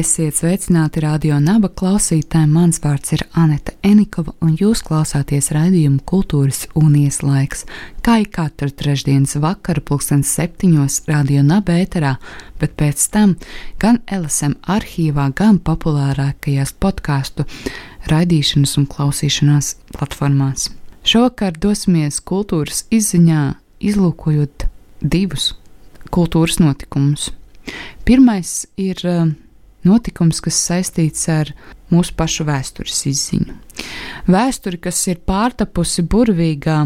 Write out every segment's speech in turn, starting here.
Esiet sveicināti radio naba klausītāji. Mans vārds ir Anita Enikova, un jūs klausāties raidījumu Kultūras un Ieslaiks. Kā ik katru trešdienas vakaru, pulkstens septiņos, radio naba ēterā, bet pēc tam gan LSM arhīvā, gan populārākajās podkāstu raidīšanas un klausīšanās platformās. Šovakar dosimies kultūras izziņā, izlūkojot divus kultūras notikumus. Pirmais ir uh, notikums, kas saistīts ar mūsu pašu vēstures izziņu. Vēsturi, kas ir pārtapusi burvīgā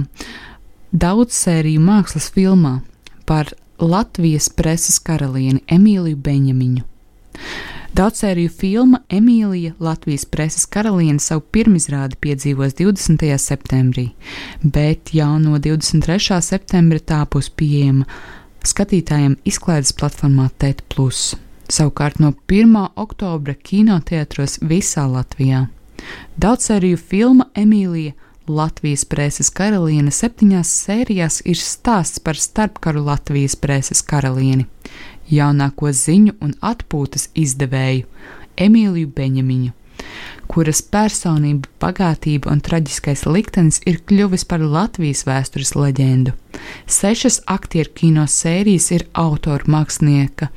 daudzsēriju mākslas filmā par Latvijas preses karalieni Emīliju Beņamiņu. Daudzsēriju filma Emīlija Latvijas preses karaliene savu pirmizrādi piedzīvos 20. septembrī, bet jau no 23. septembra tā būs pieejama skatītājiem izklaides platformā TET. Savukārt no 1. oktobra kinoteātros visā Latvijā. Daudzsēriju filma Emīlija Latvijas preses karaliene septiņās sērijās ir stāsts par starpkaru Latvijas preses karalieni, jaunāko ziņu un atpūtas izdevēju Emīliju Beņamiņu, kuras personība, bagātība un traģiskais liktenis ir kļuvis par Latvijas vēstures leģendu. Sešas aktieru kino sērijas ir autora mākslinieka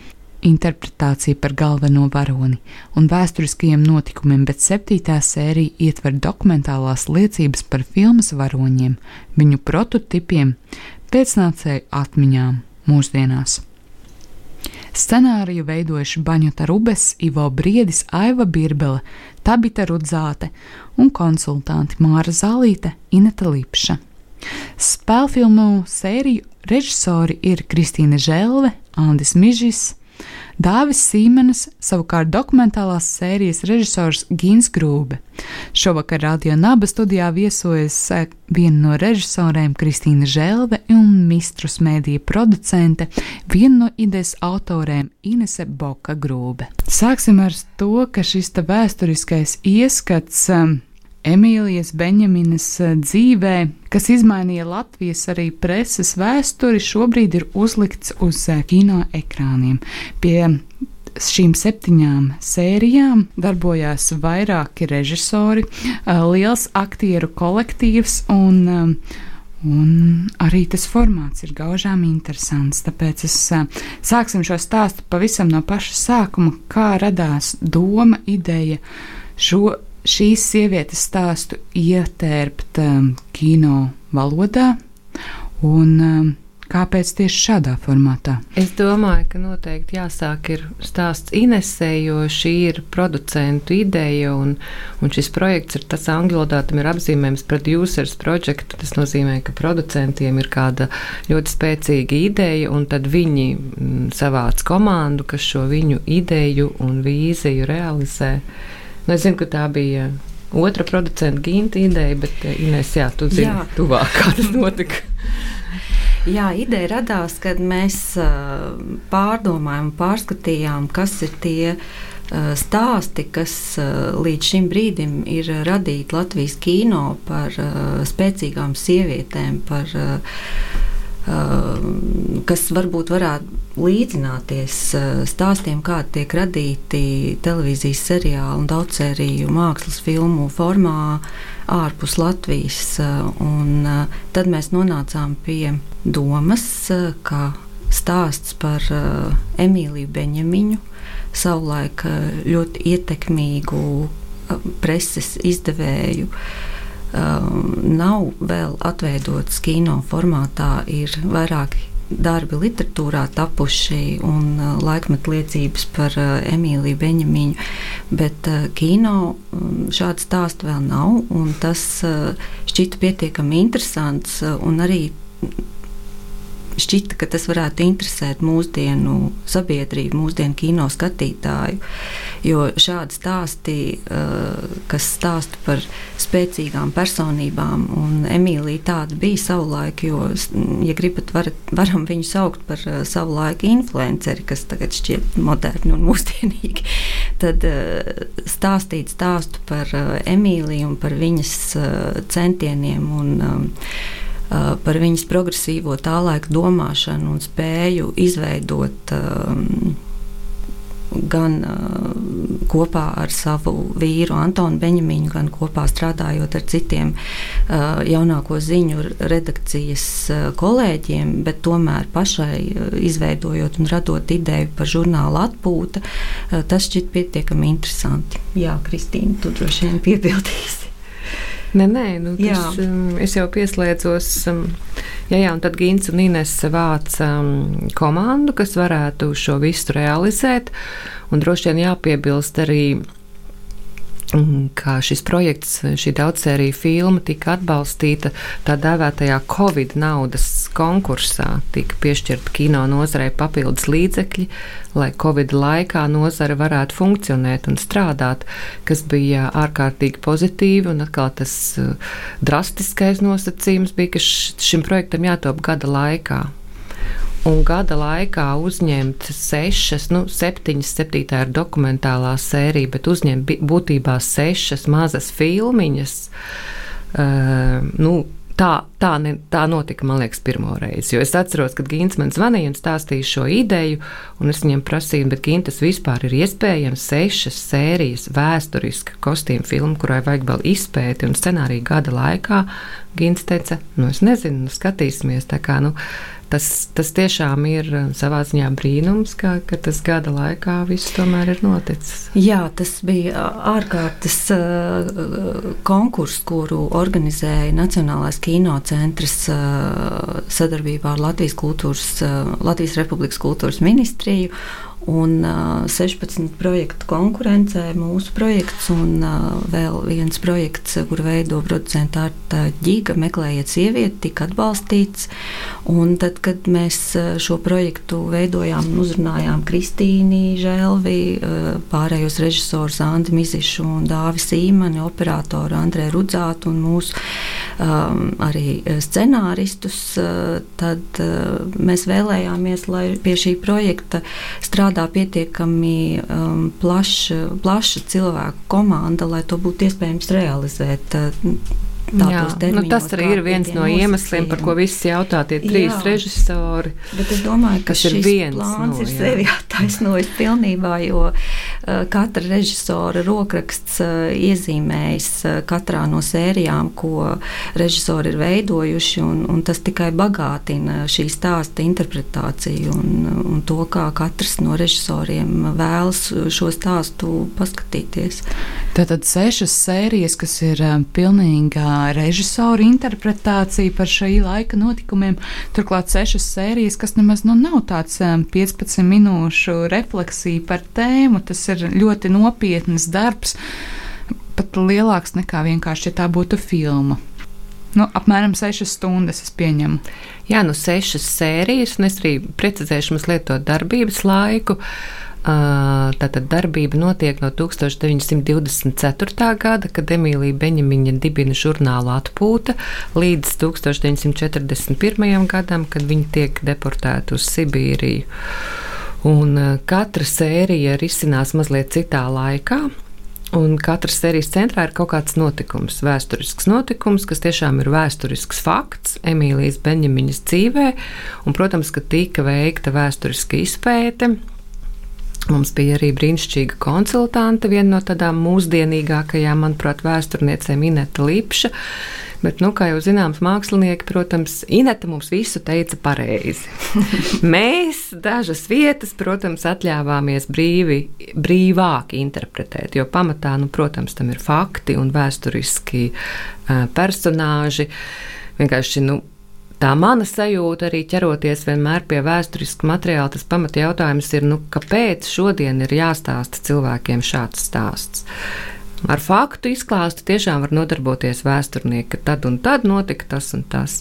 interpretācija par galveno varoni un vēsturiskajiem notikumiem, bet septītā sērija ietver dokumentālās liecības par filmas varoņiem, viņu prototipiem, pēcnācēju atmiņām mūsdienās. Scenāriju veidojuši Baņota Rubes, Ivo Briedis, Aiva Birbele, Tabita Rudzāte un konsultanti Māra Zālīte, Ineta Lipša. Spēlfilmu sēriju režisori ir Kristīne Želve, Andis Mižis, Dāvis Sīmenis, savukārt dokumentālās sērijas režisors Gins Grūbe. Šovakar Radio Naba studijā viesojas eh, viena no režisoriem Kristīna Žēlve un Mistrus mēdīja producente, viena no idejas autoriem Inese Boka Grūbe. Sāksim ar to, ka šis vēsturiskais ieskats um, Emīlijas Benjaminas eh, dzīvē, kas izmainīja Latvijas arī preses vēsturi, šobrīd ir uzlikts uz eh, kino ekrāniem. Pie šīm septiņām sērijām darbojās vairāki režisori, eh, liels aktieru kolektīvs un Un arī tas formāts ir gaužām interesants. Tāpēc es sāksim šo stāstu pavisam no paša sākuma, kā radās doma, ideja šo šīs sievietes stāstu ietērpt um, kino valodā un um, Kāpēc tieši šādā formātā? Es domāju, ka noteikti jāsāk ir stāsts Inesē, jo šī ir producentu ideja, un, un šis projekts ir tas angļu valodā, tam ir apzīmējums producers project. Tas nozīmē, ka producentiem ir kāda ļoti spēcīga ideja, un tad viņi mm, savāc komandu, kas šo viņu ideju un vīziju realizē. Nu, es zinu, ka tā bija otra producenta Ginta ideja, bet eh, Inês, jā, tu zini jā. tuvāk, kā tas notika. Jā, ideja radās, kad mēs uh, pārdomājām, pārskatījām, kas ir tie uh, stāsti, kas uh, līdz šim brīdim ir radīti Latvijas kino par spēcīgām sievietēm, par kas varbūt varētu līdzināties stāstiem, kādi tiek radīti televīzijas seriālu un daudzsēriju mākslas filmu formā ārpus Latvijas. Un tad mēs nonācām pie domas, ka stāsts par Emīliju Beņemiņu, savulaik ļoti ietekmīgu preses izdevēju, nav vēl atveidots kino formātā, ir vairāki darbi literatūrā tapuši un uh, laikmetu liecības par uh, Emīliju Beņemiņu, bet uh, kino um, šādu stāstu vēl nav, un tas šķita pietiekami interesants un arī šķita, ka tas varētu interesēt mūsdienu sabiedrību, mūsdienu kino skatītāju. Jo šādi stāsti, kas stāsta par spēcīgām personībām, un Emīlija tāda bija savulaik, jo, ja gribat, varat, varam viņu saukt par savu laiku influenceri, kas tagad šķiet moderni un mūsdienīgi, tad stāstīt stāstu par Emīliju un par viņas centieniem un par viņas progresīvo tā laika domāšanu un spēju izveidot gan kopā ar savu vīru Antonu Beņemiņu, gan kopā strādājot ar citiem jaunāko ziņu redakcijas kolēģiem, bet tomēr pašai izveidojot un radot ideju par žurnālu atpūta, tas šķiet pietiekami interesanti. Jā, Kristīna, tu droši vien piebildīsi. Nē, nē, nu, tas, um, es jau pieslēdzos. Um, jā, jā, un tad Gins un Ines vāca um, komandu, kas varētu šo visu realizēt. Un droši vien jāpiebilst arī kā šis projekts, šī daudzsērija filma tika atbalstīta tā dēvētajā Covid naudas konkursā. Tika piešķirta kino nozarei papildus līdzekļi, lai Covid laikā nozare varētu funkcionēt un strādāt, kas bija ārkārtīgi pozitīvi. Un atkal tas uh, drastiskais nosacījums bija, ka šim projektam jātop gada laikā un gada laikā uzņemt sešas, nu, septiņas, septītā ir dokumentālā sērija, bet uzņemt būtībā sešas mazas filmiņas. Uh, nu, tā, tā, ne, tā notika, man liekas, pirmo reizi. Jo es atceros, kad Gins man zvanīja un stāstīja šo ideju, un es viņam prasīju, bet Gins tas vispār ir iespējams sešas sērijas vēsturiska kostīmu filmu, kurai vajag vēl izpēti un scenāriju gada laikā. Gins teica, nu es nezinu, nu skatīsimies. Tā kā, nu, tas, tas tiešām ir uh, savā ziņā brīnums, ka, ka tas gada laikā viss tomēr ir noticis. Jā, tas bija ārkārtas uh, konkurss, kuru organizēja Nacionālais kinocentrs uh, sadarbībā ar Latvijas, kultūras, uh, Latvijas Republikas kultūras ministriju. Un uh, 16 projektu konkurencē mūsu projekts un uh, vēl viens projekts, kur veido producenta Arta Ģiga, meklējiet sievieti, tika atbalstīts. Un tad, kad mēs šo projektu veidojām un uzrunājām Kristīnu Žēlvi, uh, pārējos režisorus Andi Mizišu un Dāvis Īmani, operatoru Andrē Rudzātu un mūsu um, arī scenāristus, uh, tad uh, mēs vēlējāmies, lai pie šī projekta strādā pietiekami um, plaša, plaša cilvēku komanda, lai to būtu iespējams realizēt. Uh, nu tas arī ir viens no iemesliem, par ko visi jautā tie trīs jā, režisori. Bet es domāju, ka šis viens plāns no, ir sevi attaisnojis pilnībā, jo uh, katra režisora rokraksts uh, iezīmējis uh, katrā no sērijām, ko režisori ir veidojuši, un, un tas tikai bagātina šī stāsta interpretāciju un, un to, kā katrs no režisoriem vēlas šo stāstu paskatīties. Tātad sešas sērijas, kas ir um, pilnīgi režisoru interpretācija par šī laika notikumiem. Turklāt sešas sērijas, kas nemaz nu, nav tāds 15 minūšu refleksija par tēmu. Tas ir ļoti nopietns darbs, pat lielāks nekā vienkārši, ja tā būtu filma. Nu, apmēram 6 stundas es pieņemu. Jā, nu 6 sērijas, un es arī precizēšu mazliet to darbības laiku. Uh, Tātad darbība notiek no 1924. gada, kad Emīlija Beņemiņa dibina žurnālu atpūta, līdz 1941. gadam, kad viņa tiek deportēta uz Sibīriju. Un katra sērija risinās mazliet citā laikā. Un katras sērijas centrā ir kaut kāds notikums, vēsturisks notikums, kas tiešām ir vēsturisks fakts Emīlijas Beņģamiņas dzīvē. Un, protams, ka tika veikta vēsturiska izpēte, Mums bija arī brīnišķīga konsultante, viena no tādām mūsdienīgākajām, manuprāt, vēsturniecēm Ineta Lipša. Bet, nu, kā jau zināms, mākslinieki, protams, Ineta mums visu teica pareizi. Mēs dažas vietas, protams, atļāvāmies brīvi, brīvāk interpretēt, jo pamatā, nu, protams, tam ir fakti un vēsturiski uh, personāži. Vienkārši, nu, Tā mana sajūta arī ķeroties vienmēr pie vēsturiska materiāla, tas pamatjautājums ir, nu, kāpēc šodien ir jāstāsta cilvēkiem šāds stāsts? Ar faktu izklāstu tiešām var nodarboties vēsturnieki, ka tad un tad notika tas un tas.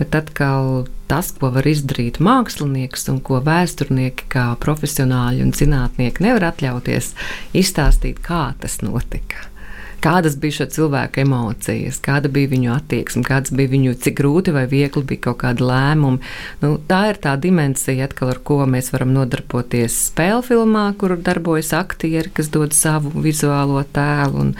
Bet atkal tas, ko var izdarīt mākslinieks un ko vēsturnieki kā profesionāļi un zinātnieki nevar atļauties izstāstīt, kā tas notika kādas bija šo cilvēku emocijas, kāda bija viņu attieksme, kāds bija viņu, cik grūti vai viegli bija kaut kādi lēmumi. Nu, tā ir tā dimensija, atkal, ar ko mēs varam nodarboties spēļu filmā, kur darbojas aktieri, kas dod savu vizuālo tēlu. Un,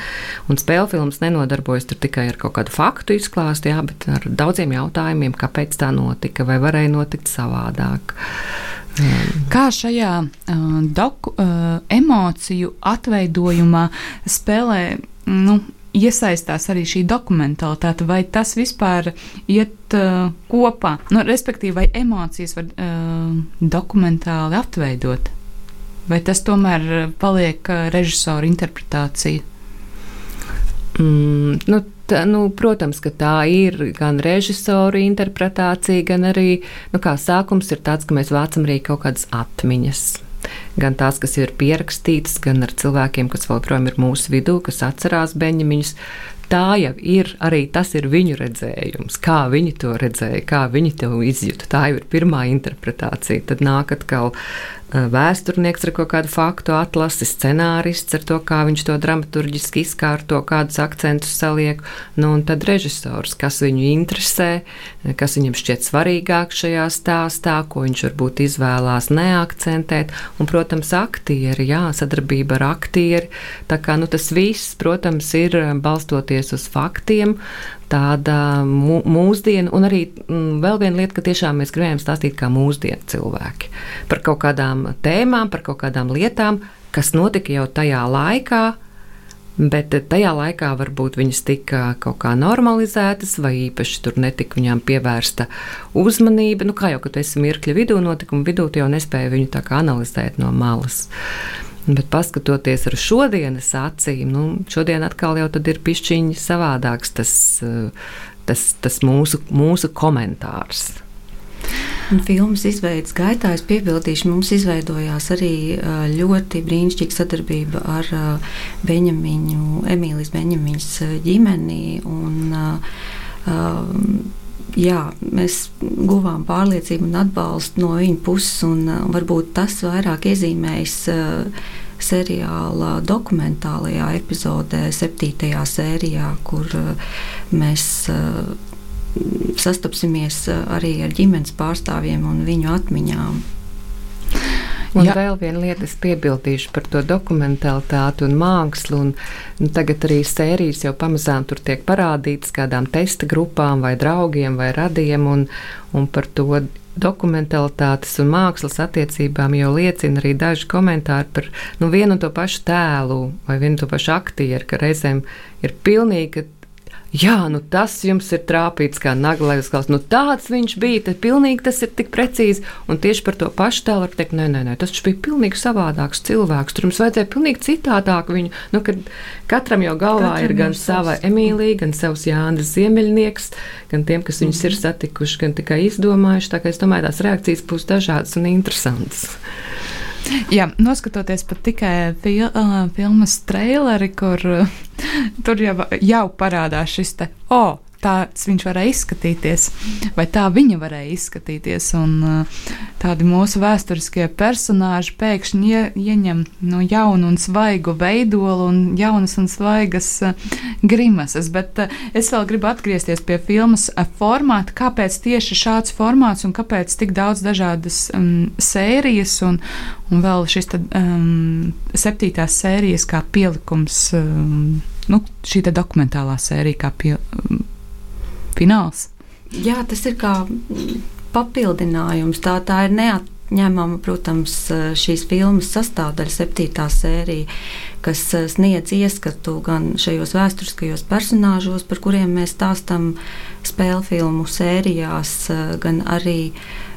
un spēļu filmas nenodarbojas tikai ar kaut kādu faktu izklāstu, jā, bet ar daudziem jautājumiem, kāpēc tā notika, vai varēja notikt savādāk. Kā šajā uh, doku, uh, emociju atveidojumā spēlē nu, iesaistās arī šī dokumentalitāte, vai tas vispār iet uh, kopā? Nu, respektīvi, vai emocijas var uh, dokumentāli atveidot, vai tas tomēr paliek uh, režisora interpretācija? Mm, nu, tā, nu, protams, ka tā ir gan režisora interpretācija, gan arī nu, sākums ir tāds, ka mēs vācam arī kaut kādas atmiņas gan tās, kas ir pierakstītas, gan ar cilvēkiem, kas vēl projām ir mūsu vidū, kas atcerās Beņģamiņus. Tā jau ir arī tas ir viņu redzējums, kā viņi to redzēja, kā viņi to izjūta. Tā jau ir pirmā interpretācija. Tad nāk atkal vēsturnieks ar kaut kādu faktu atlasi, scenārists ar to, kā viņš to dramaturgiski izkārto, kādus akcentus saliek, nu, un tad režisors, kas viņu interesē, kas viņam šķiet svarīgāk šajā stāstā, ko viņš varbūt izvēlās neakcentēt, un, protams, aktieri, jā, sadarbība ar aktieri, tā kā, nu, tas viss, protams, ir balstoties uz faktiem, tāda mūsdienu, un arī mm, vēl viena lieta, ka tiešām mēs gribējām stāstīt kā mūsdienu cilvēki par kaut kādām tēmām, par kaut kādām lietām, kas notika jau tajā laikā. Bet tajā laikā varbūt viņas tika kaut kā normalizētas, vai īpaši tur netika viņām pievērsta uzmanība. Nu, kā jau, kad esi mirkļa vidū, notikuma vidū, jau nespēja viņu tā kā analizēt no malas. Bet paskatoties ar šodienas acīm, nu, šodien atkal jau ir pišķiņķi savādāks tas, tas, tas mūsu, mūsu komentārs. Un filmas izveidas gaitā es piebildīšu, mums izveidojās arī ļoti brīnišķīga sadarbība ar Beņamiņu, Emīlijas Beņamiņas ģimeni. Un, jā, mēs guvām pārliecību un atbalstu no viņa puses, un varbūt tas vairāk iezīmējas seriāla dokumentālajā epizodē, septītajā sērijā, kur mēs sastapsimies arī ar ģimenes pārstāvjiem un viņu atmiņām. Un Jā. vēl viena lieta, es piebildīšu par to dokumentālitāti un mākslu. Un, nu, tagad arī sērijas jau pamazām tur tiek parādītas kādām testa grupām, vai draugiem, vai radiem. Un, un par to dokumentalitātes un mākslas attiecībām jau liecina arī daži komentāri par nu, vienu un to pašu tēlu vai vienu un to pašu aktieru, ka reizēm ir pilnīgi jā, nu tas jums ir trāpīts kā naglai uz galvas. Nu, tāds viņš bija, tad pilnīgi tas ir tik precīzi. Un tieši par to pašu tēlu var teikt, nē, nē, nē, tas bija pilnīgi savādāks cilvēks. Tur mums vajadzēja pilnīgi citādāk viņu. Nu, katram jau galvā katram ir gan sava Emīlija, gan savs Jānis Ziemeļnieks, gan tiem, kas viņus ir satikuši, gan tikai izdomājuši. Tā kā es domāju, tās reakcijas būs dažādas un interesantas. Jā, noskatoties pat tikai fil, uh, filmas traileri, kur uh, tur jau, jau parādās šis te, oh, tāds viņš varēja izskatīties, vai tā viņa varēja izskatīties. Un uh, tādi mūsu vēsturiskie personāļi pēkšņi ie, ieņem no nu, jaunu un svaigu veidolu un jaunas un svaigas uh, grimases. Bet uh, es vēl gribu atgriezties pie filmas formāta. Kāpēc tieši šāds formāts un kāpēc tik daudz dažādas um, sērijas un, un vēl šis tad, um, septītās sērijas kā pielikums. Um, Nu, šī dokumentālā sērija, kā pie, fināls. Jā, tas ir kā papildinājums. Tā, tā ir neatņemama, protams, šīs filmas sastāvdaļa, septītā sērija, kas sniedz ieskatu gan šajos vēsturiskajos personāžos, par kuriem mēs stāstām spēļu filmu sērijās, gan arī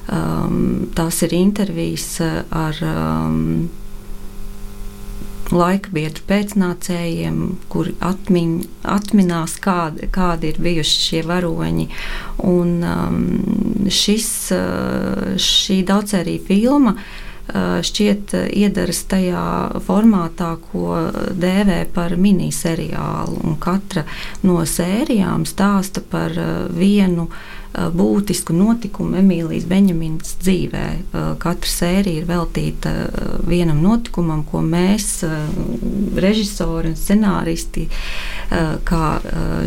um, tās ir intervijas ar. Um, laika biedru pēcnācējiem, kuri atmiņ, atminās, kādi, kādi ir bijuši šie varoņi. Un, um, šis, uh, šī daudzsērija filma šķiet iedaras tajā formātā, ko dēvē par miniseriālu. Katra no sērijām stāsta par vienu uh, būtisku notikumu Emīlijas Beņģaminas dzīvē. Katra sērija ir veltīta vienam notikumam, ko mēs, režisori un scenāristi, kā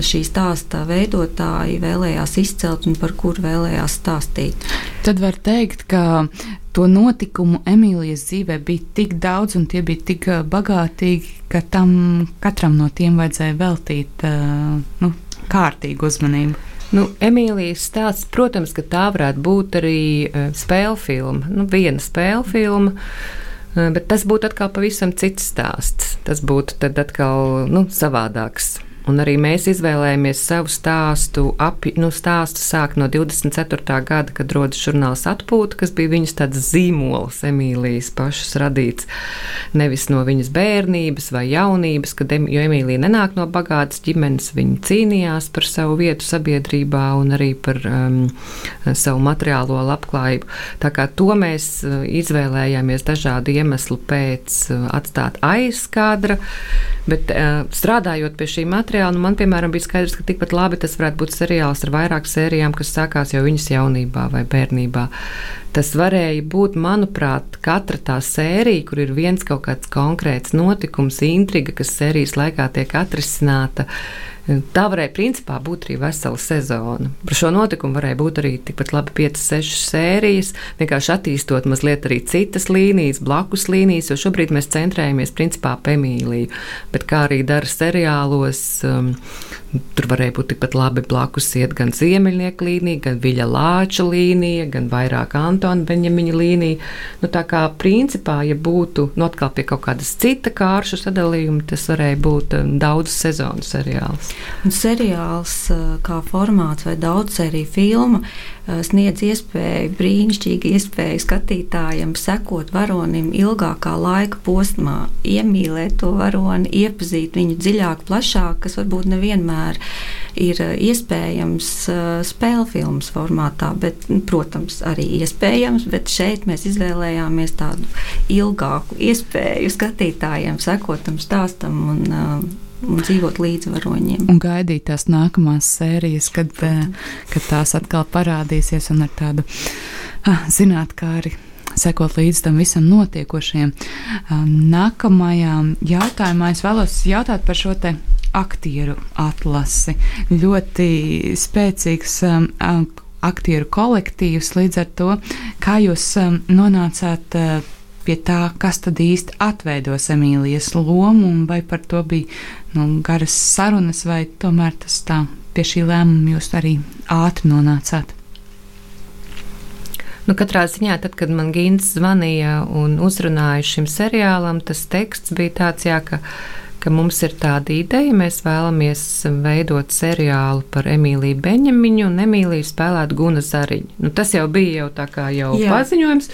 šī stāsta veidotāji, vēlējās izcelt un par kuru vēlējās stāstīt. Tad var teikt, ka to notikumu Emīlijas dzīvē bija tik daudz un tie bija tik bagātīgi, ka tam katram no tiem vajadzēja veltīt nu, kārtīgu uzmanību. Nu, Emīlijas stāsts, protams, ka tā varētu būt arī uh, spēļu filma, nu, viena spēļu filma. Uh, bet tas būtu atkal pavisam cits stāsts. Tas būtu atkal nu, savādāks. Un arī mēs izvēlējāmies savu stāstu, api, nu, stāstu sākt no 24. gada, kad rodas žurnāls atpūta, kas bija viņas tāds zīmols, Emīlijas pašas radīts. Nevis no viņas bērnības vai jaunības, kad, jo Emīlija nenāk no bagātas ģimenes, viņa cīnījās par savu vietu sabiedrībā un arī par um, savu materiālo labklājību. Tā kā to mēs uh, izvēlējāmies dažādu iemeslu pēc uh, atstāt aiz kadra, bet uh, strādājot pie šī materiāla, materiālu. Nu, man, piemēram, bija skaidrs, ka tikpat labi tas varētu būt seriāls ar vairāk sērijām, kas sākās jau viņas jaunībā vai bērnībā. Tas varēja būt, manuprāt, katra tā sērija, kur ir viens kaut kāds konkrēts notikums, intriga, kas sērijas laikā tiek atrisināta. Tā varēja principā būt arī vesela sezona. Par šo notikumu varēja būt arī tikpat labi 5, 6 sērijas, vienkārši attīstot mazliet arī citas līnijas, blakus līnijas, jo šobrīd mēs centrējamies principā ap Emīliju. Bet kā arī dara seriālos, um, Tur varēja būt tikpat labi blakus iet gan ziemeļnieku līnija, gan viļa lāča līnija, gan vairāk Antona Benjamiņa līnija. Nu, tā kā principā, ja būtu nu, atkal pie kaut kādas cita kāršu sadalījuma, tas varēja būt um, daudz sezonu seriāls. Un seriāls uh, kā formāts vai daudz sēriju filma sniedz iespēju, brīnišķīgi iespēju skatītājiem sekot varonim ilgākā laika posmā, iemīlēt to varoni, iepazīt viņu dziļāk, plašāk, kas varbūt nevienmēr ir eh, iespējams eh, spēļu filmas formātā, bet, nu, protams, arī iespējams, bet šeit mēs izvēlējāmies tādu ilgāku iespēju skatītājiem sekot tam stāstam un, eh, un dzīvot līdz varoņiem. Un gaidīt tās nākamās sērijas, kad, kad tās atkal parādīsies un ar tādu ah, zināt, kā arī sekot līdz tam visam notiekošajam. Nākamajā jautājumā es vēlos jautāt par šo te aktieru atlasi. Ļoti spēcīgs aktieru kolektīvs, līdz ar to, kā jūs nonācāt uh, pie tā, kas tad īsti atveidos Emīlijas lomu, un vai par to bija nu, garas sarunas, vai tomēr tas tā pie šī lēmuma jūs arī ātri nonācāt. Nu, katrā ziņā, tad, kad man Gins zvanīja un uzrunāja šim seriālam, tas teksts bija tāds, jā, ka ka mums ir tāda ideja, mēs vēlamies veidot seriālu par Emīliju Beņemiņu un Emīliju spēlēt Guna Zariņu. Nu, tas jau bija jau tā kā jau Jā. paziņojums,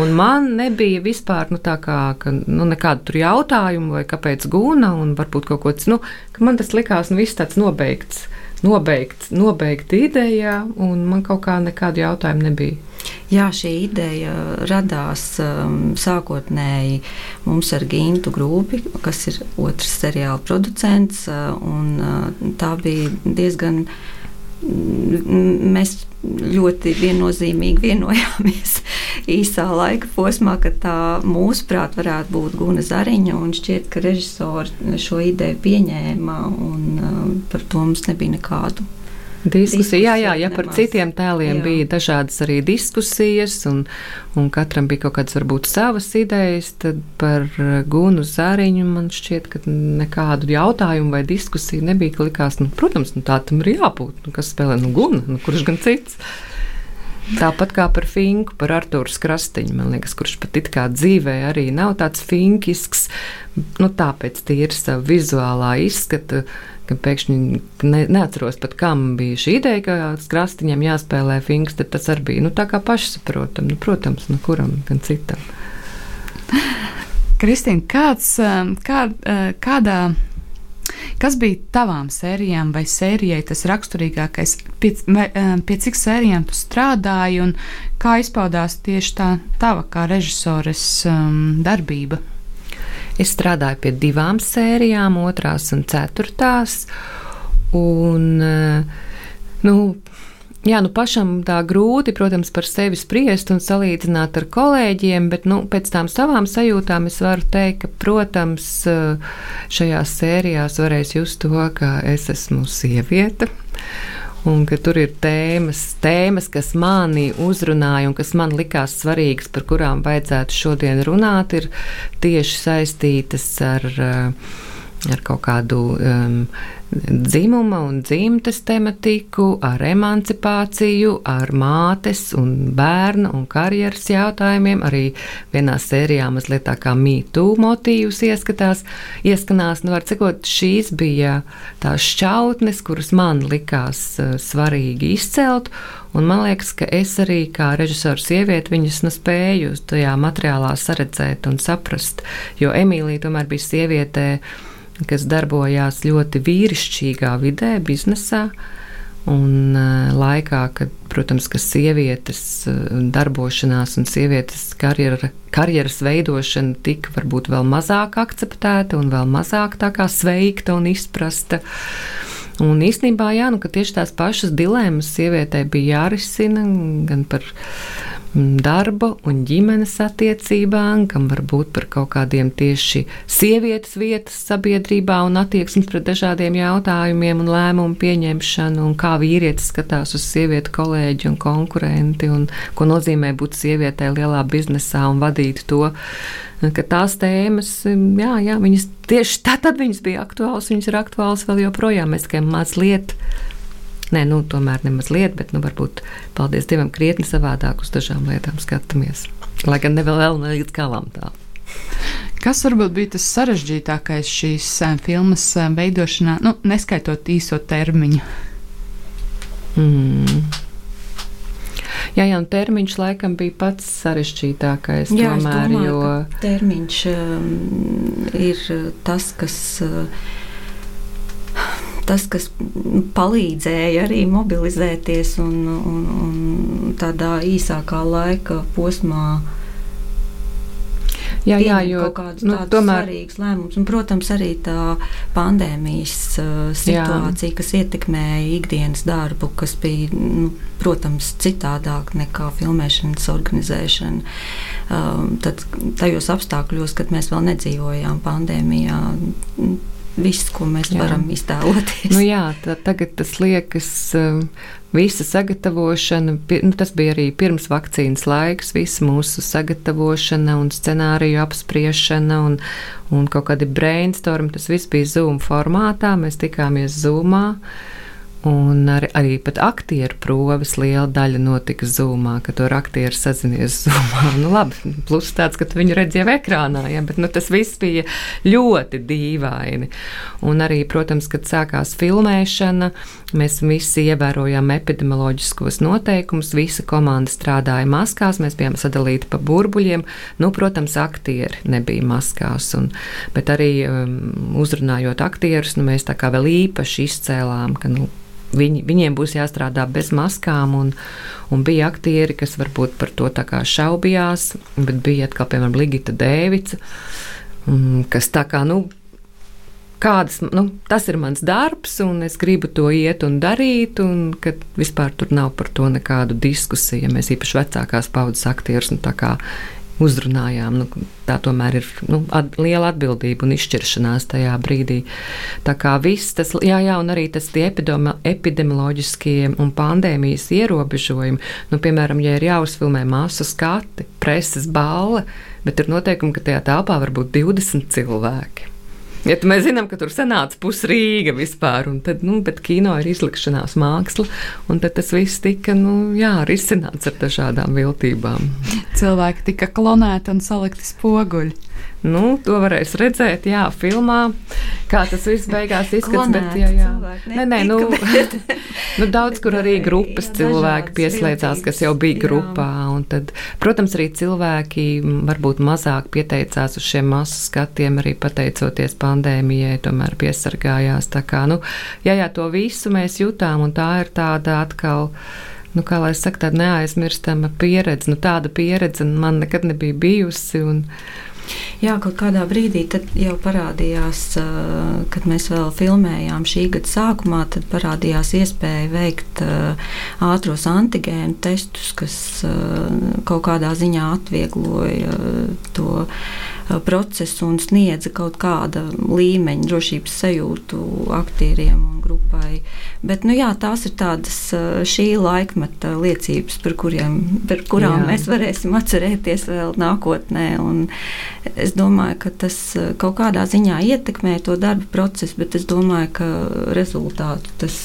un man nebija vispār nu, tā kā, ka, nu, nekādu tur jautājumu vai kāpēc Guna un varbūt kaut ko citu, nu, ka man tas likās nu, viss tāds nobeigts nobeigt, nobeigta ideja, un man kaut kā nekādu jautājumu nebija. Jā, šī ideja radās um, sākotnēji mums ar Gintu Grūpi, kas ir otrs seriāla producents. Uh, uh, tā bija diezgan. Mēs ļoti viennozīmīgi vienojāmies īsā laika posmā, ka tā mūsuprāt varētu būt Guna Zariņa. Šķiet, ka režisori šo ideju pieņēma un uh, par to mums nebija nekādu Diskusija, jā, jā, ja par citiem tēliem jā. bija dažādas arī diskusijas, un, un katram bija kaut kādas varbūt savas idejas, tad par Gunu Zāriņu man šķiet, ka nekādu jautājumu vai diskusiju nebija, ka likās, nu, protams, nu, tā tam ir jābūt, nu, kas spēlē, nu, Guna, nu, kurš gan cits. Tāpat kā par Finku, par Arthuru Krastiņu, man liekas, kurš pat it kā dzīvē arī nav tāds finkisks, nu tāpēc tīri savu vizuālā izskatu, ka pēkšņi ne, neatceros pat, kam bija šī ideja, ka Krastiņam jāspēlē Finks, tad tas arī bija, nu tā kā pašsaprotam, nu protams, nu kuram gan citam. Kristīna, kāds, kā, kādā Kas bija tavām sērijām vai sērijai tas raksturīgākais? Pie, vai, pie cik sērijām tu strādāji un kā izpaudās tieši tā tava kā režisores um, darbība? Es strādāju pie divām sērijām, otrās un ceturtās. Un, nu, Jā, nu pašam tā grūti, protams, par sevi spriest un salīdzināt ar kolēģiem, bet nu, pēc tām savām sajūtām es varu teikt, ka, protams, šajās sērijās varēs just to, ka es esmu sieviete. Un ka tur ir tēmas, tēmas, kas mani uzrunāja un kas man likās svarīgas, par kurām vajadzētu šodien runāt, ir tieši saistītas ar, ar kaut kādu um, dzimuma un dzimtes tematiku, ar emancipāciju, ar mātes un bērnu un karjeras jautājumiem. Arī vienā sērijā mazliet tā kā mītū motīvus ieskatās, ieskanās. Nu, var cikot, šīs bija tās šķautnes, kuras man likās uh, svarīgi izcelt. Un man liekas, ka es arī kā režisors sieviete viņas nu spēju tajā materiālā saredzēt un saprast, jo Emīlija tomēr bija sieviete kas darbojās ļoti vīrišķīgā vidē, biznesā. Un uh, laikā, kad, protams, ka sievietes uh, darbošanās un sievietes karjera, karjeras veidošana tika varbūt vēl mazāk akceptēta un vēl mazāk tā kā sveikta un izprasta. Un īstenībā, jā, nu, tieši tās pašas dilemmas sievietei bija jārisina gan par darba un ģimenes attiecībām, kam var būt par kaut kādiem tieši sievietes vietas sabiedrībā un attieksmes pret dažādiem jautājumiem un lēmumu pieņemšanu, un kā vīrietis skatās uz sievieti kolēģi un konkurenti, un ko nozīmē būt sievietei lielā biznesā un vadīt to. Ka tās tēmas, jā, jā, viņas tieši tad, tad viņas bija aktuālas, viņas ir aktuālas vēl joprojām. Mēs tikai mazliet Nē, nu, tomēr ne mazliet, bet nu, varbūt, paldies Dievam, krietni savādāk uz dažām lietām skatāmies. Lai gan ne vēl ne līdz galam tā. Kas varbūt bija tas sarežģītākais šīs eh, filmas eh, veidošanā, nu, neskaitot īso termiņu? Mm. Jā, jā, un termiņš laikam bija pats sarežģītākais. Jā, tomēr, domāju, jo termiņš um, ir tas, kas. Uh, tas, kas palīdzēja arī mobilizēties un, un, un tādā īsākā laika posmā. Jā, jā, jo nu, tomēr svarīgs lēmums, un, protams, arī tā pandēmijas uh, situācija, jā. kas ietekmēja ikdienas darbu, kas bija, nu, protams, citādāk nekā filmēšanas organizēšana. Um, tad tajos apstākļos, kad mēs vēl nedzīvojām pandēmijā, viss, ko mēs jā. varam iztēloties. Nu jā, tā, tagad tas liekas, um, visa sagatavošana, nu, tas bija arī pirms vakcīnas laiks, visa mūsu sagatavošana un scenāriju apspriešana un, un kaut kādi brainstorm, tas viss bija Zoom formātā, mēs tikāmies Zoomā. Un arī, arī aktieru proves liela daļa notika zūmā, kad tur aktieri sazinies zūmā. Nu, labi, plus tāds, ka viņu redzēja ekrānā, ja, bet nu, tas viss bija ļoti dīvaini. Un arī, protams, kad sākās filmēšana, mēs visi ievērojām epidemioloģiskos noteikumus, visa komanda strādāja maskās, mēs bijām sadalīti pa burbuļiem. Nu, protams, aktieri nebija maskās, un, bet arī um, uzrunājot aktierus, nu, mēs tā kā vēl īpaši izcēlām, ka, nu, Viņi, viņiem būs jāstrādā bez maskām, un, un bija aktieri, kas varbūt par to šaubījās, bet bija atkal, piemēram, Ligita Dēvica, kas tā kā, nu, kādas, nu, tas ir mans darbs, un es gribu to iet un darīt, un ka vispār tur nav par to nekādu diskusiju. Mēs īpaši vecākās paudzes aktierus nu, uzrunājām. Nu, tā tomēr ir nu, at, liela atbildība un izšķiršanās tajā brīdī. Tā kā viss tas, jā, jā, un arī tas epidemi, epidemioloģiskie un pandēmijas ierobežojumi, nu, piemēram, ja ir jāuzfilmē masu skati, preses balva, bet ir noteikumi, ka tajā telpā var būt 20 cilvēki. Ja mēs zinām, ka tur sanāca pusrīga vispār, tad, nu, bet kino ir izlikšanās māksla, un tas viss tika, nu, jā, risināts ar dažādām viltībām. Cilvēki tika klonēti un salikti spoguļi. Nu, to varēs redzēt, jā, filmā, kā tas viss beigās izskatās. Bet, jā, jā. Nē, nē, nu, nu, daudz kur arī grupas cilvēki pieslēdzās, kas jau bija grupā. Tad, protams, arī cilvēki varbūt mazāk pieteicās uz šiem masu skatiem, arī pateicoties pandēmijai, tomēr piesargājās. Tā kā, nu, jā, jā, to visu mēs jutām, un tā ir tāda atkal nu, kā lai saka, tāda neaizmirstama pieredze. Nu, tāda pieredze man nekad nebija bijusi. Un, Jā, kaut kādā brīdī jau parādījās, kad mēs vēl filmējām šī gada sākumā, tad parādījās iespēja veikt ātros antigēnu testus, kas kaut kādā ziņā atviegloja to procesu un sniedza kaut kāda līmeņa drošības sajūtu aktieriem un grupai. Bet, nu, jā, tās ir tādas šī laikmeta liecības, par, kuriem, par kurām jā. mēs varēsim atcerēties vēl nākotnē. Un es domāju, ka tas kaut kādā ziņā ietekmē to darba procesu, bet es domāju, ka rezultātu tas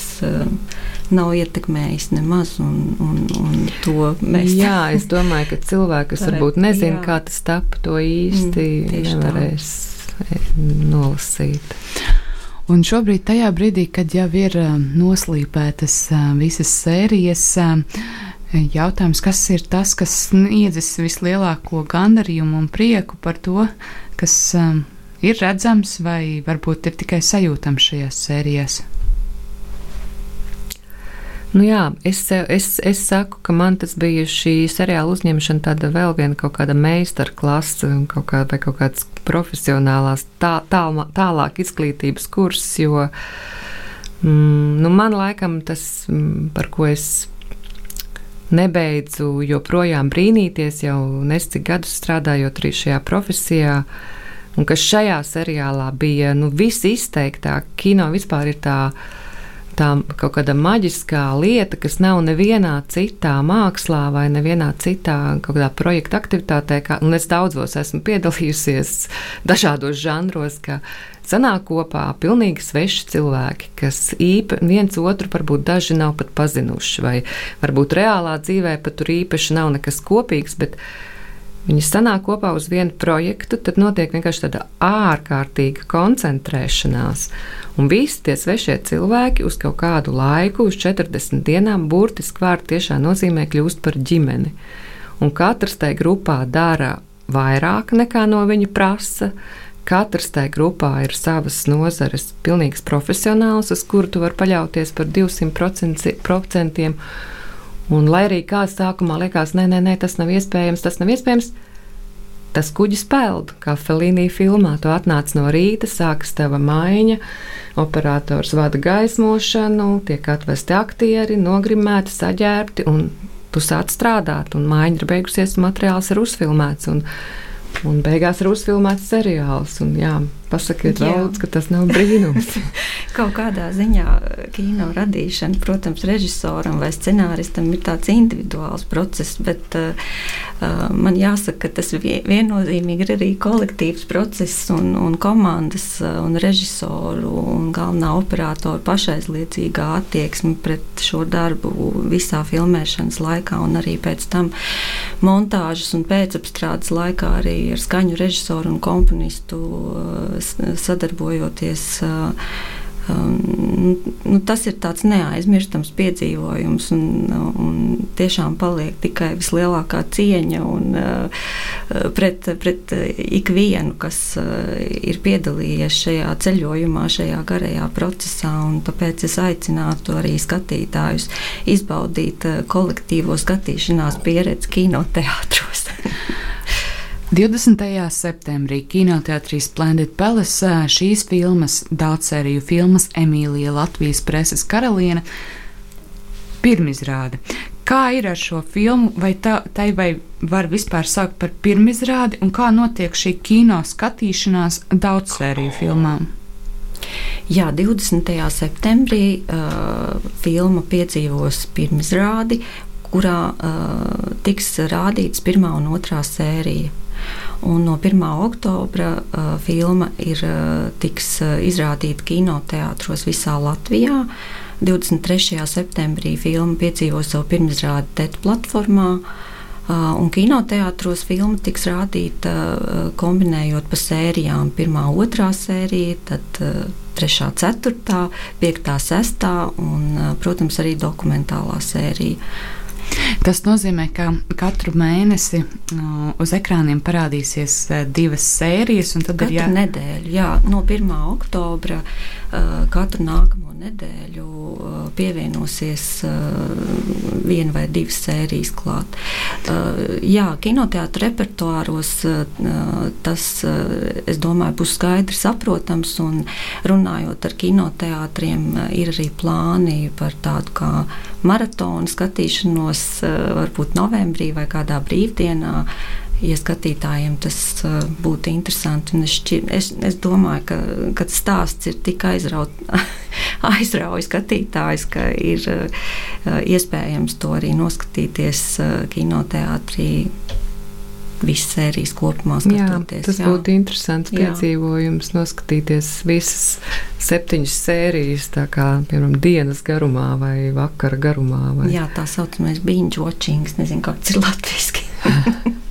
nav ietekmējis nemaz. Un, un, un mēs... Jā, es domāju, ka cilvēki, kas varbūt nezina, jā. kā tas tapa, to īsti mm, nevarēs tā. E, nolasīt. Un šobrīd, tajā brīdī, kad jau ir e, noslīpētas e, visas sērijas, jautājums, kas ir tas, kas sniedzis vislielāko gandarījumu un prieku par to, kas ir redzams vai varbūt ir tikai sajūtams šajās sērijās? Nu jā, es, es, es saku, ka man tas bija šī seriāla uzņemšana, tāda vēl viena kaut kāda meistarklase, kaut kā, vai kaut kāds profesionālās, tā, tā, tālāk izglītības kurs, jo mm, nu man laikam tas, mm, par ko es nebeidzu joprojām brīnīties, jau nescik gadus strādājot arī šajā profesijā. Un kas šajā seriālā bija nu, visizteiktāk, kino vispār ir tā tā kaut kāda maģiskā lieta, kas nav nevienā citā mākslā vai nevienā citā kaut kādā projekta aktivitātē, kā, un es daudzos esmu piedalījusies dažādos žanros, ka sanāk kopā pilnīgi sveši cilvēki, kas īpa, viens otru varbūt daži nav pat pazinuši, vai varbūt reālā dzīvē pat tur īpaši nav nekas kopīgs, bet Viņi sanāk kopā uz vienu projektu, tad notiek vienkārši tāda ārkārtīga koncentrēšanās. Un visi tie svešie cilvēki uz kaut kādu laiku, uz 40 dienām, burtiski vārdu tiešā nozīmē kļūst par ģimeni. Un katrs tajā grupā dara vairāk nekā no viņa prasa. Katrs tajā grupā ir savas nozares, pilnīgs profesionāls, uz kuru tu vari paļauties par 200%. Un, lai arī kāds sākumā liekas, nē, nē, nē, tas nav iespējams, tas nav iespējams, tas kuģis peld, kā Felīnija filmā. Tu atnāc no rīta, sākas tava maiņa, operators vada gaismošanu, tiek atvesti aktieri, nogrimēti, saģērbti, un tu sāc strādāt, un maiņa ir beigusies, materiāls ir uzfilmēts. Un, un beigās ir uzfilmēts seriāls. Un, jā, Pasakiet, daudz, ka tas nav brīnums. Kaut kādā ziņā kino radīšana, protams, režisoram vai scenāristam ir tāds individuāls process, bet uh, man jāsaka, ka tas viennozīmīgi ir arī kolektīvs process un, un komandas un režisoru un galvenā operatora pašaizliedzīgā attieksme pret šo darbu visā filmēšanas laikā un arī pēc tam montāžas un pēcapstrādes laikā arī ar skaņu režisoru un komponistu sadarbojoties. Um, nu, tas ir tāds neaizmirstams piedzīvojums, un, un tiešām paliek tikai vislielākā cieņa un, uh, pret, pret ikvienu, kas uh, ir piedalījies šajā ceļojumā, šajā garajā procesā. Tāpēc es aicinātu arī skatītājus izbaudīt kolektīvo skatīšanās pieredzi kinoteātros. 20. septembrī kinoteātrī Splendid Palace šīs filmas, daudzsēriju filmas Emīlija Latvijas preses karaliene pirmizrāde. Kā ir ar šo filmu, vai tā, tai vai var vispār saukt par pirmizrādi, un kā notiek šī kino skatīšanās daudzsēriju filmām? Jā, 20. septembrī uh, filma piedzīvos pirmizrādi, kurā uh, tiks rādīts pirmā un otrā sērija. Un no 1. oktobra uh, filma ir, uh, tiks uh, izrādīta kinoteātros visā Latvijā. 23. septembrī filma piedzīvos savu pirmizrādi TET platformā. Un kinoteātros filma tiks rādīta kombinējot pa sērijām. Pirmā, otrā sērija, tad trešā, ceturtā, piektā, sestā un, protams, arī dokumentālā sērija. Tas nozīmē, ka katru mēnesi uz ekrāniem parādīsies divas sērijas, un tad katru ir jā... nedēļa. Jā, no 1. oktobra katru nākamo nedēļu uh, pievienosies uh, viena vai divas sērijas klāt. Uh, jā, kinoteātra repertuāros tas, es domāju, būs skaidri saprotams, un runājot ar kinoteātriem, ir arī plāni par tādu kā maratonu skatīšanos varbūt novembrī vai kādā brīvdienā. Ja skatītājiem tas būtu interesanti, es, es, es domāju, ka, ka stāsts ir tik aizraujis skatītājs, ka ir iespējams to arī noskatīties kinoteātrī visas sērijas kopumā skatoties. Jā, tas jā. būtu interesants piedzīvojums, jā. noskatīties visas septiņas sērijas, tā kā, piemēram, dienas garumā vai vakara garumā. Vai... Jā, tā saucamais binge watching, nezinu, kāds ir latviski.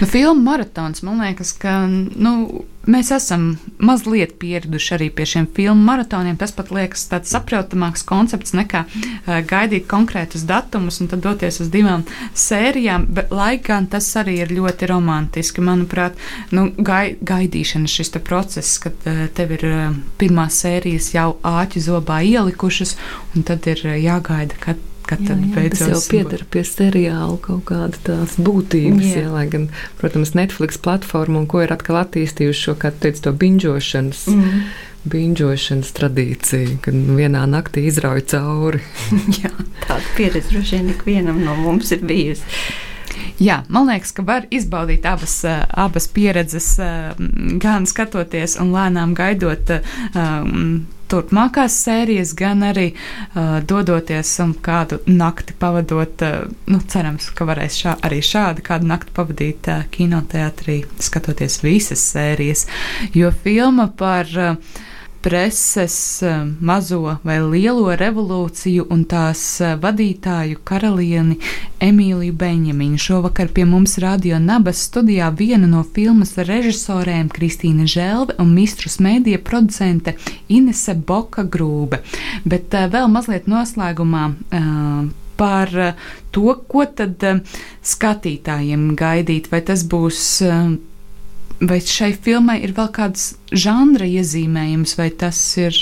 nu, filmu maratons, man liekas, ka nu, mēs esam mazliet pieraduši arī pie šiem filmu maratoniem. Tas pat liekas tāds saprotamāks koncepts nekā uh, gaidīt konkrētus datumus un tad doties uz divām sērijām. Bet, lai gan tas arī ir ļoti romantiski, manuprāt, nu, gai, gaidīšana šis process, kad uh, tev ir uh, pirmās sērijas jau āķi zobā ielikušas, un tad ir uh, jāgaida, kad kad jā, jā, beidzot. Tas jau pieder pie seriāla kaut kāda tās būtības, jā. Jā, lai gan, protams, Netflix platforma un ko ir atkal attīstījuši šo, kā teicu, to binžošanas. Mm. Binžošanas tradīcija, kad vienā naktī izrauj cauri. jā, tāda pieredze droši vien ikvienam no mums ir bijusi. Jā, man liekas, ka var izbaudīt abas, abas pieredzes, gan skatoties un lēnām gaidot um, turpmākās sērijas, gan arī uh, dodoties un kādu nakti pavadot. Uh, nu, cerams, ka varēs šā, arī šādi kādu nakti pavadīt uh, kinoteātrī, skatoties visas sērijas. Jo filma par uh, preses eh, mazo vai lielo revolūciju un tās eh, vadītāju karalieni Emīliju Beņemiņu. Šovakar pie mums radio Nabas studijā viena no filmas režisorēm Kristīna Želve un mistrus mēdīja producente Inese Boka Grūbe. Bet uh, vēl mazliet noslēgumā. Par to, ko tad skatītājiem gaidīt, vai tas būs vai šai filmai ir vēl kāds žanra iezīmējums, vai tas ir.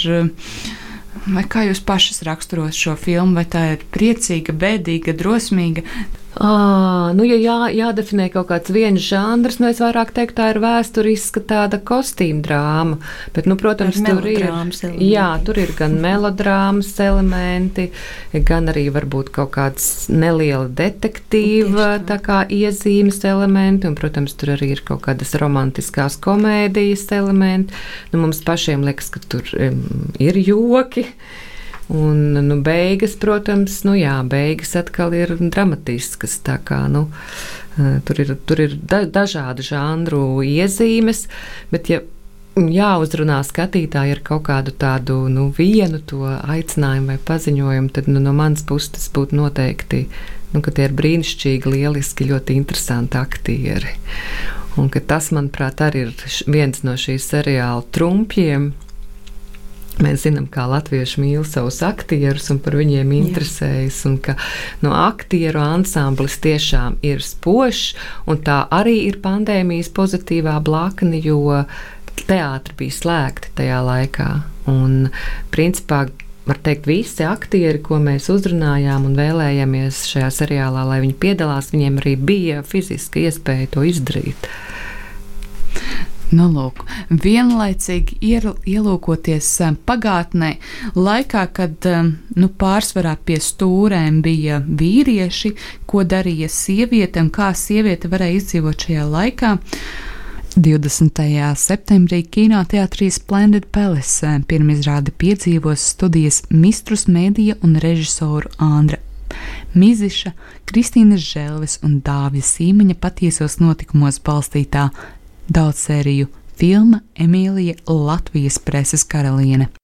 Vai kā jūs pašas raksturot šo filmu, vai tā ir priecīga, bēdīga, drosmīga? À, nu, ja jā, jādefinē kaut kāds viens žanrs, nu es vairāk teiktu, tā ir vēsturiska tāda kostīma drāma. Bet, nu, protams, tur ir, elementi. jā, tur ir gan melodrāmas elementi, gan arī varbūt kaut kāds neliela detektīva tā kā iezīmes elementi, un, protams, tur arī ir kaut kādas romantiskās komēdijas elementi. Nu, mums pašiem liekas, ka tur um, ir joki. Un, nu, beigas, protams, nu, jā, beigas atkal ir dramatiskas. Kā, nu, tur ir, tur ir da, dažādu žanru iezīmes, bet, ja jāuzrunā skatītāji ar kaut kādu tādu nu, vienu to aicinājumu vai paziņojumu, tad nu, no manas puses tas būtu noteikti, nu, ka tie ir brīnišķīgi, lieliski, ļoti interesanti aktieri. Un tas, manuprāt, arī ir viens no šīs seriāla trumpiem Mēs zinām, kā latvieši mīl savus aktierus un par viņiem interesējas, ka no aktieru ansamblis tiešām ir spožs, un tā arī ir pandēmijas pozitīvā blakne, jo teātri bija slēgti tajā laikā. Un, principā, var teikt, visi aktieri, ko mēs uzrunājām un vēlējāmies šajā seriālā, lai viņi piedalās, viņiem arī bija fiziska iespēja to izdarīt. Nu, lūk, vienlaicīgi ielūkoties eh, pagātnē, laikā, kad eh, nu, pārsvarā pie stūrēm bija vīrieši, ko darīja sieviete un kā sieviete varēja izdzīvot šajā laikā. 20. septembrī kinoteātrī Splendid Palace eh, pirmizrādi piedzīvos studijas mistrus mēdīja un režisoru Andra Miziša, Kristīnas Želves un Dāvija Sīmeņa patiesos notikumos balstītā daudzsēriju filma Emīlija Latvijas preses karaliene.